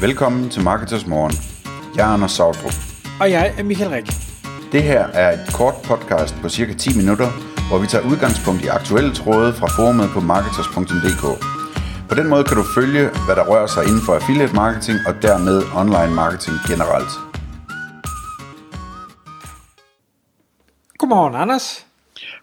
Velkommen til Marketers Morgen. Jeg er Anders Sautrup. Og jeg er Michael Rik. Det her er et kort podcast på cirka 10 minutter, hvor vi tager udgangspunkt i aktuelle tråde fra forumet på marketers.dk. På den måde kan du følge, hvad der rører sig inden for affiliate marketing og dermed online marketing generelt. Godmorgen, Anders.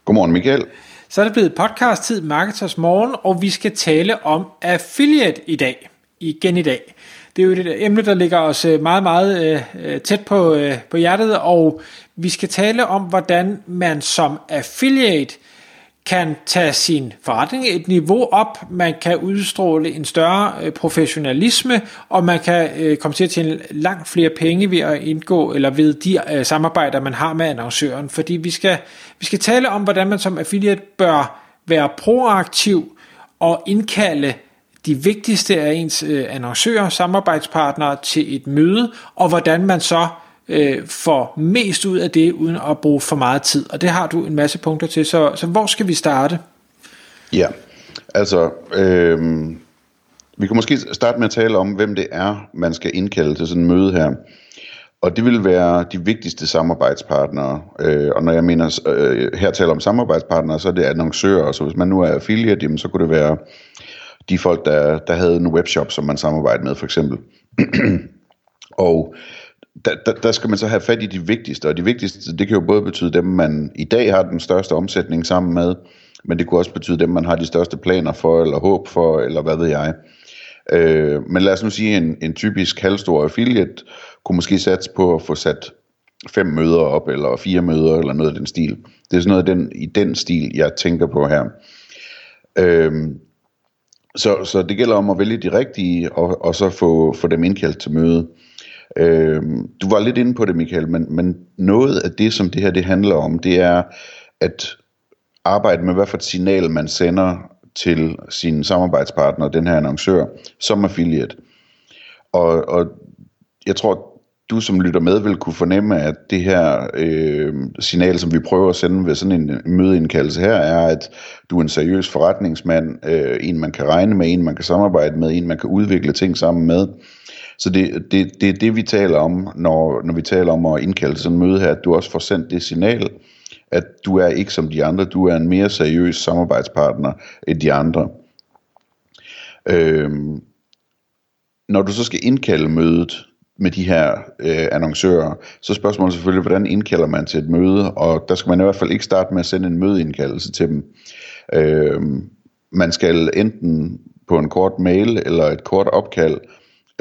Godmorgen Michael. Så er det blevet podcast-tid Marketers Morgen, og vi skal tale om affiliate i dag. Igen i dag. Det er jo et emne, der ligger os øh, meget, meget øh, øh, tæt på, øh, på hjertet, og vi skal tale om, hvordan man som affiliate kan tage sin forretning et niveau op, man kan udstråle en større øh, professionalisme, og man kan øh, komme til at tjene langt flere penge ved at indgå, eller ved de øh, samarbejder, man har med annoncøren. Fordi vi skal, vi skal tale om, hvordan man som affiliate bør være proaktiv og indkalde de vigtigste af ens øh, annoncører, samarbejdspartnere til et møde, og hvordan man så øh, får mest ud af det, uden at bruge for meget tid. Og det har du en masse punkter til, så, så hvor skal vi starte? Ja, altså, øh, vi kan måske starte med at tale om, hvem det er, man skal indkalde til sådan et møde her. Og det vil være de vigtigste samarbejdspartnere. Øh, og når jeg mener øh, her taler om samarbejdspartnere, så er det annoncører. Så hvis man nu er affiliate, jamen, så kunne det være de folk, der, der havde en webshop, som man samarbejdede med for eksempel. og der, der, der skal man så have fat i de vigtigste, og de vigtigste, det kan jo både betyde dem, man i dag har den største omsætning sammen med, men det kunne også betyde dem, man har de største planer for, eller håb for, eller hvad ved jeg. Øh, men lad os nu sige, en, en typisk halvstor affiliate kunne måske satse på at få sat fem møder op, eller fire møder, eller noget af den stil. Det er sådan noget den, i den stil, jeg tænker på her. Øh, så, så det gælder om at vælge de rigtige, og, og så få, få dem indkaldt til møde. Øh, du var lidt inde på det, Michael, men, men noget af det, som det her det handler om, det er at arbejde med, hvad for et signal man sender til sin samarbejdspartner, den her annoncør, som affiliate. Og, og jeg tror, du som lytter med vil kunne fornemme, at det her øh, signal, som vi prøver at sende ved sådan en mødeindkaldelse her, er, at du er en seriøs forretningsmand, øh, en man kan regne med, en man kan samarbejde med, en man kan udvikle ting sammen med. Så det, det, det er det, vi taler om, når, når vi taler om at indkalde sådan en møde her, at du også får sendt det signal, at du er ikke som de andre, du er en mere seriøs samarbejdspartner end de andre. Øh, når du så skal indkalde mødet, med de her øh, annoncører, så er spørgsmålet selvfølgelig, hvordan indkalder man til et møde, og der skal man i hvert fald ikke starte med at sende en mødeindkaldelse til dem. Øh, man skal enten på en kort mail eller et kort opkald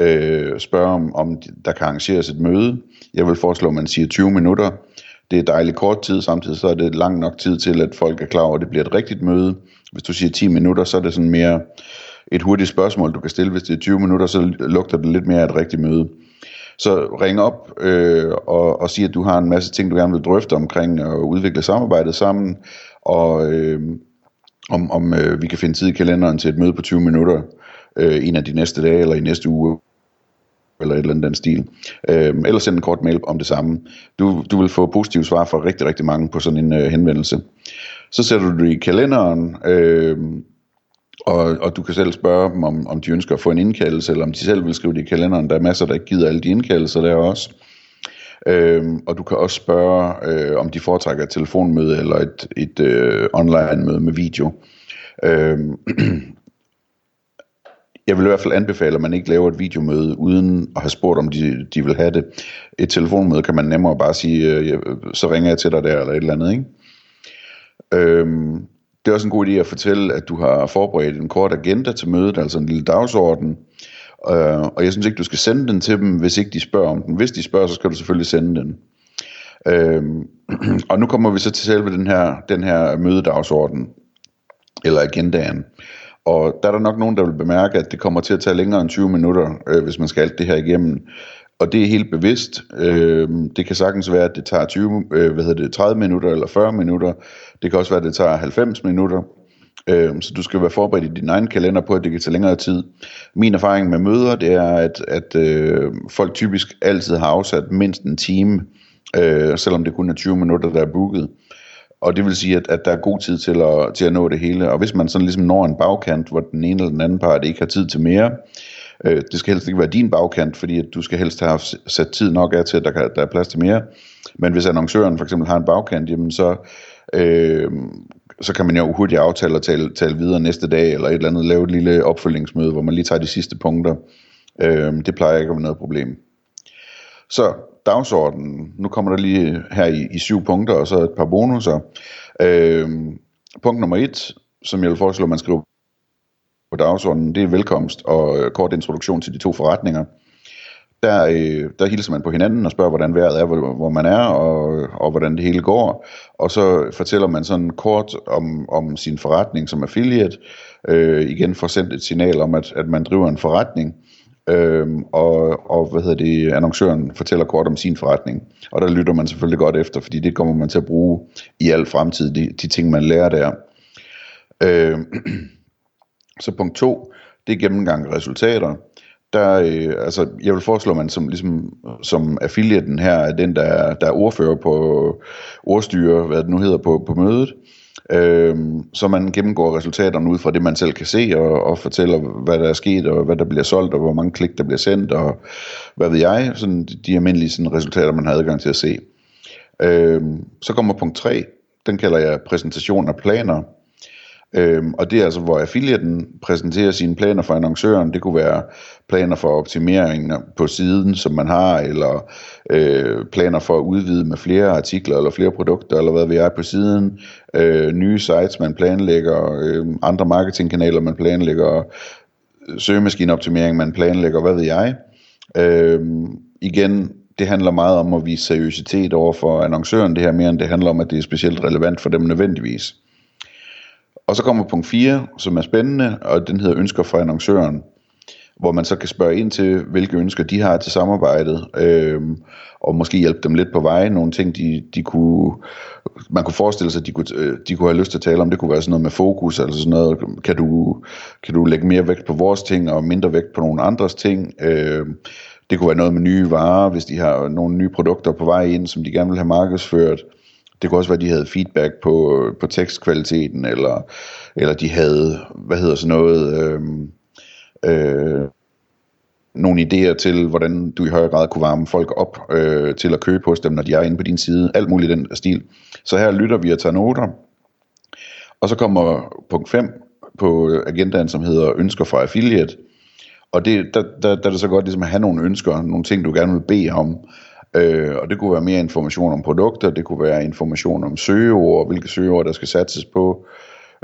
øh, spørge om, om der kan arrangeres et møde. Jeg vil foreslå, at man siger 20 minutter. Det er dejligt kort tid, samtidig så er det lang nok tid til, at folk er klar over, at det bliver et rigtigt møde. Hvis du siger 10 minutter, så er det sådan mere et hurtigt spørgsmål, du kan stille. Hvis det er 20 minutter, så lugter det lidt mere af et rigtigt møde. Så ring op øh, og, og sig, at du har en masse ting, du gerne vil drøfte omkring og udvikle samarbejdet sammen, og øh, om, om øh, vi kan finde tid i kalenderen til et møde på 20 minutter øh, en af de næste dage, eller i næste uge, eller et eller andet den stil. Øh, eller send en kort mail om det samme. Du, du vil få positive svar fra rigtig, rigtig mange på sådan en øh, henvendelse. Så sætter du det i kalenderen, øh, og, og du kan selv spørge dem, om, om de ønsker at få en indkaldelse, eller om de selv vil skrive det i kalenderen. Der er masser, der ikke gider alle de indkaldelser der også. Øhm, og du kan også spørge, øh, om de foretrækker et telefonmøde eller et, et øh, online-møde med video. Øhm, jeg vil i hvert fald anbefale, at man ikke laver et videomøde, uden at have spurgt, om de, de vil have det. Et telefonmøde kan man nemmere bare sige, øh, så ringer jeg til dig der, eller et eller andet, ikke? Øhm, det er også en god idé at fortælle, at du har forberedt en kort agenda til mødet, altså en lille dagsorden. Øh, og jeg synes ikke, du skal sende den til dem, hvis ikke de spørger om den. Hvis de spørger, så skal du selvfølgelig sende den. Øh, og nu kommer vi så til selve den her, den her mødedagsorden, eller agendaen. Og der er der nok nogen, der vil bemærke, at det kommer til at tage længere end 20 minutter, øh, hvis man skal alt det her igennem. Og det er helt bevidst. Øh, det kan sagtens være, at det tager 20, øh, hvad hedder det, 30 minutter eller 40 minutter. Det kan også være, at det tager 90 minutter. Øh, så du skal være forberedt i din egen kalender på, at det kan tage længere tid. Min erfaring med møder, det er, at, at øh, folk typisk altid har afsat mindst en time, øh, selvom det kun er 20 minutter, der er booket. Og det vil sige, at, at der er god tid til at, til at nå det hele. Og hvis man sådan ligesom når en bagkant, hvor den ene eller den anden part ikke har tid til mere, Øh, Øh, det skal helst ikke være din bagkant, fordi at du skal helst have sat tid nok af til, at der, kan, der er plads til mere. Men hvis annoncøren for eksempel har en bagkant, jamen så, øh, så kan man jo hurtigt aftale og tale, tale videre næste dag, eller et eller andet, lave et lille opfølgningsmøde, hvor man lige tager de sidste punkter. Øh, det plejer ikke at være noget problem. Så dagsordenen, nu kommer der lige her i, i syv punkter, og så et par bonusser. Øh, punkt nummer et, som jeg vil foreslå, at man skriver på dagsordenen, det er velkomst og øh, kort introduktion til de to forretninger. Der, øh, der hilser man på hinanden og spørger, hvordan vejret er, hvor, hvor man er, og, og hvordan det hele går. Og så fortæller man sådan kort om, om sin forretning som affiliate. Øh, igen får sendt et signal om, at, at man driver en forretning. Øhm, og, og hvad hedder det, annoncøren fortæller kort om sin forretning. Og der lytter man selvfølgelig godt efter, fordi det kommer man til at bruge i al fremtid, de, de ting man lærer der. Øhm, så punkt to, det er gennemgang af resultater. Der, øh, altså, jeg vil foreslå, at man som, ligesom, som affiliaten her er den, der, der er ordfører på ordstyre, hvad det nu hedder, på, på mødet. Øh, så man gennemgår resultaterne ud fra det, man selv kan se, og, og fortæller, hvad der er sket, og hvad der bliver solgt, og hvor mange klik, der bliver sendt, og hvad ved jeg, sådan de almindelige sådan, resultater, man har adgang til at se. Øh, så kommer punkt 3, den kalder jeg præsentation af planer. Øhm, og det er altså, hvor affiliaten præsenterer sine planer for annoncøren. Det kunne være planer for optimering på siden, som man har, eller øh, planer for at udvide med flere artikler, eller flere produkter, eller hvad vi er på siden. Øh, nye sites, man planlægger, øh, andre marketingkanaler, man planlægger, søgemaskineoptimering, man planlægger, hvad ved jeg. Øh, igen, det handler meget om at vise seriøsitet over for annoncøren, det her mere end det handler om, at det er specielt relevant for dem nødvendigvis. Og så kommer punkt 4, som er spændende, og den hedder ønsker fra annoncøren, hvor man så kan spørge ind til, hvilke ønsker de har til samarbejdet, øh, og måske hjælpe dem lidt på vej. Nogle ting, de, de kunne, man kunne forestille sig, at de kunne, øh, de kunne have lyst til at tale om, det kunne være sådan noget med fokus, altså sådan noget, kan du, kan du lægge mere vægt på vores ting, og mindre vægt på nogle andres ting. Øh, det kunne være noget med nye varer, hvis de har nogle nye produkter på vej ind, som de gerne vil have markedsført. Det kunne også være, at de havde feedback på, på tekstkvaliteten, eller, eller de havde, hvad hedder sådan noget, øh, øh, nogle idéer til, hvordan du i højere grad kunne varme folk op øh, til at købe hos dem, når de er inde på din side. Alt muligt i den stil. Så her lytter vi og tager noter. Og så kommer punkt 5 på agendaen, som hedder ønsker fra affiliate. Og det, der, der, der er det så godt ligesom at have nogle ønsker, nogle ting, du gerne vil bede om. Øh, og det kunne være mere information om produkter, det kunne være information om søgeord, hvilke søgeord der skal satses på.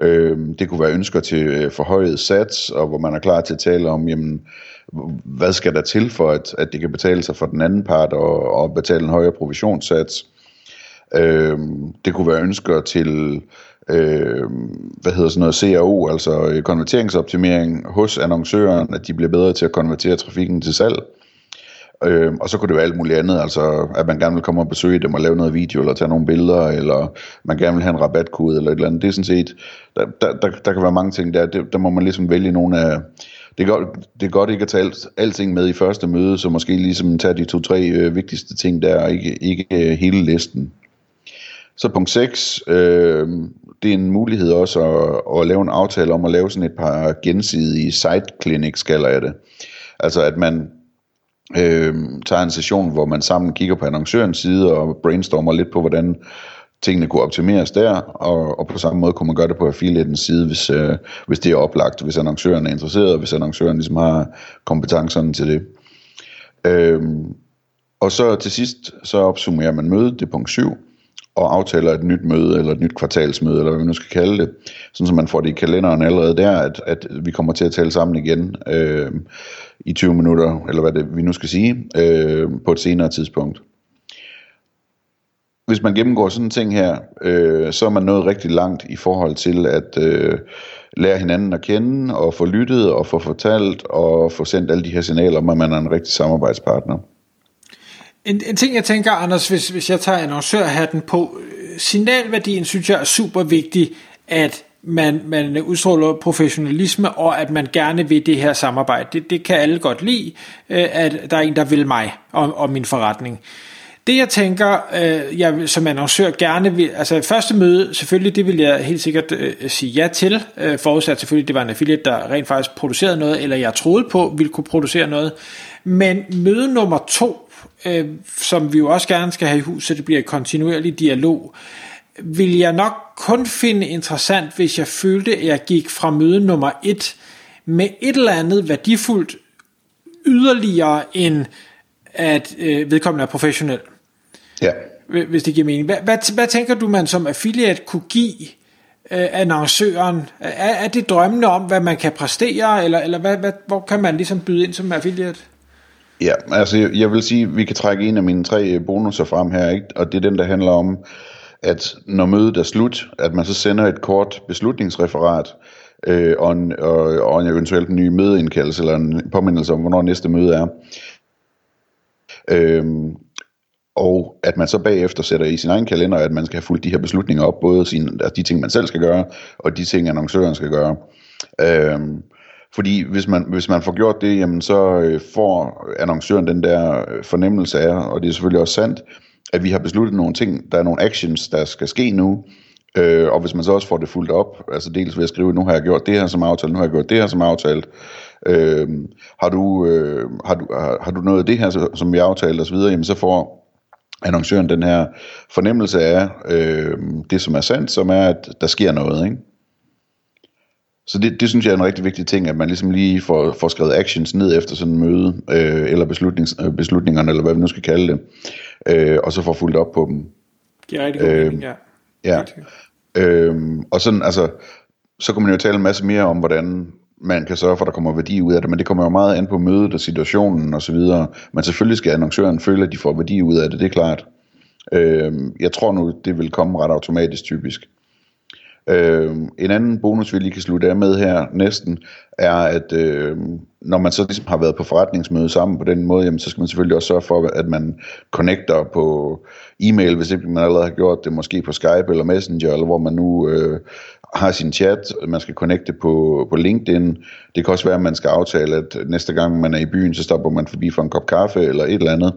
Øh, det kunne være ønsker til øh, forhøjet sats, og hvor man er klar til at tale om, jamen, hvad skal der til for, at, at det kan betale sig for den anden part og, og betale en højere provisionssats. Øh, det kunne være ønsker til øh, hvad hedder sådan noget CRO, altså konverteringsoptimering hos annoncøren, at de bliver bedre til at konvertere trafikken til salg. Øh, og så kunne det være alt muligt andet, altså at man gerne vil komme og besøge dem og lave noget video, eller tage nogle billeder, eller man gerne vil have en rabatkode, eller et eller andet. Det er sådan set, der, der, der, der kan være mange ting der, det, der må man ligesom vælge nogle af, det er, godt, det er godt ikke at tage alt, alting med i første møde, så måske ligesom tage de to-tre øh, vigtigste ting der, og ikke, ikke øh, hele listen. Så punkt 6, øh, det er en mulighed også at, at lave en aftale om at lave sådan et par gensidige site clinics, kalder jeg det. Altså at man øh, tager en session, hvor man sammen kigger på annoncørens side og brainstormer lidt på, hvordan tingene kunne optimeres der, og, og på samme måde kunne man gøre det på affiliatens side, hvis, øh, hvis det er oplagt, hvis annoncøren er interesseret, og hvis annoncøren ligesom har kompetencerne til det. Øh, og så til sidst, så opsummerer man mødet, det er punkt 7, og aftaler et nyt møde, eller et nyt kvartalsmøde, eller hvad vi nu skal kalde det, sådan så man får det i kalenderen allerede der, at, at vi kommer til at tale sammen igen øh, i 20 minutter, eller hvad det vi nu skal sige, øh, på et senere tidspunkt. Hvis man gennemgår sådan en ting her, øh, så er man nået rigtig langt i forhold til at øh, lære hinanden at kende, og få lyttet, og få fortalt, og få sendt alle de her signaler om, at man er en rigtig samarbejdspartner. En, en ting jeg tænker, Anders, hvis, hvis jeg tager annoncørhatten på, øh, signalværdien synes jeg er super vigtig, at man, man udstråler professionalisme, og at man gerne vil det her samarbejde. Det, det kan alle godt lide, øh, at der er en, der vil mig og, og min forretning. Det jeg tænker, øh, jeg som annoncør gerne vil, altså første møde, selvfølgelig det vil jeg helt sikkert øh, sige ja til, øh, forudsat selvfølgelig, det var en affiliate, der rent faktisk producerede noget, eller jeg troede på, ville kunne producere noget. Men møde nummer to, øh, som vi jo også gerne skal have i hus, så det bliver kontinuerlig dialog, vil jeg nok kun finde interessant, hvis jeg følte, at jeg gik fra møde nummer et med et eller andet værdifuldt yderligere end at øh, vedkommende er professionel. Ja. Hvis det giver mening. Hvad, hvad, hvad tænker du, man som affiliate kunne give øh, annoncøren? Er, er det drømmende om, hvad man kan præstere, eller, eller hvad, hvad, hvor kan man ligesom byde ind som affiliate? Ja, altså jeg, jeg vil sige, vi kan trække en af mine tre bonusser frem her, ikke? og det er den, der handler om, at når mødet er slut, at man så sender et kort beslutningsreferat, øh, og, en, og, og en eventuelt en ny mødeindkaldelse, eller en påmindelse om, hvornår næste møde er. Øhm, og at man så bagefter sætter i sin egen kalender, at man skal have fulgt de her beslutninger op, både sine, altså de ting, man selv skal gøre, og de ting, annoncøren skal gøre. Øhm, fordi hvis man, hvis man får gjort det, jamen så øh, får annoncøren den der øh, fornemmelse af, og det er selvfølgelig også sandt, at vi har besluttet nogle ting, der er nogle actions, der skal ske nu, øh, og hvis man så også får det fuldt op, altså dels ved at skrive, nu har jeg gjort det her som aftalt, nu har jeg gjort det her som aftalt, øh, har, du, øh, har, du, har, har du noget af det her, som vi aftalte osv., jamen så får annoncøren den her fornemmelse af øh, det, som er sandt, som er, at der sker noget, ikke? Så det, det synes jeg er en rigtig vigtig ting, at man ligesom lige får, får skrevet actions ned efter sådan en møde, øh, eller beslutnings, øh, beslutningerne, eller hvad vi nu skal kalde det, øh, og så får fuldt op på dem. Det er rigtig god øh, mening, ja. Ja. Øhm, og sådan, altså, så kan man jo tale en masse mere om, hvordan man kan sørge for, at der kommer værdi ud af det, men det kommer jo meget an på mødet og situationen videre. Men selvfølgelig skal annoncøren føle, at de får værdi ud af det, det er klart. Øhm, jeg tror nu, det vil komme ret automatisk typisk. Øh, en anden bonus, vi lige kan slutte af med her næsten, er, at øh, når man så ligesom har været på forretningsmøde sammen på den måde, jamen, så skal man selvfølgelig også sørge for, at man connecter på e-mail, hvis ikke man allerede har gjort det, måske på Skype eller Messenger, eller hvor man nu øh, har sin chat, man skal connecte på, på LinkedIn. Det kan også være, at man skal aftale, at næste gang man er i byen, så stopper man forbi for en kop kaffe eller et eller andet,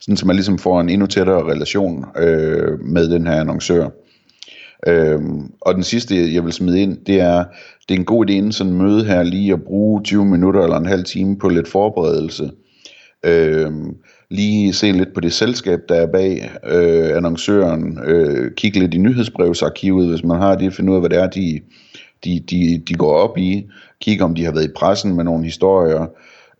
sådan så man ligesom får en endnu tættere relation øh, med den her annoncør. Øhm, og den sidste, jeg vil smide ind, det er, det er en god idé inden sådan en møde her lige at bruge 20 minutter eller en halv time på lidt forberedelse. Øhm, lige se lidt på det selskab, der er bag øh, annoncøren, øh, kigge lidt i nyhedsbrevsarkivet, hvis man har det, finde ud af, hvad det er, de, de, de, de går op i, kigge om de har været i pressen med nogle historier,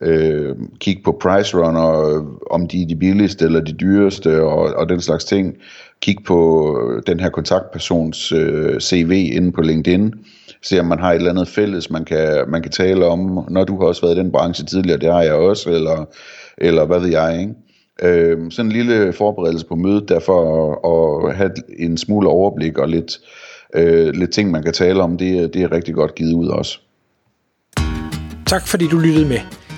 øh, kigge på price runner, om de er de billigste eller de dyreste, og, og den slags ting kigge på den her kontaktpersons øh, CV inde på LinkedIn, se om man har et eller andet fælles, man kan, man kan tale om, når du har også været i den branche tidligere, det har jeg også, eller, eller hvad ved jeg, ikke? Øh, sådan en lille forberedelse på mødet, derfor at, at have en smule overblik og lidt, øh, lidt ting, man kan tale om, det, det er rigtig godt givet ud også. Tak fordi du lyttede med.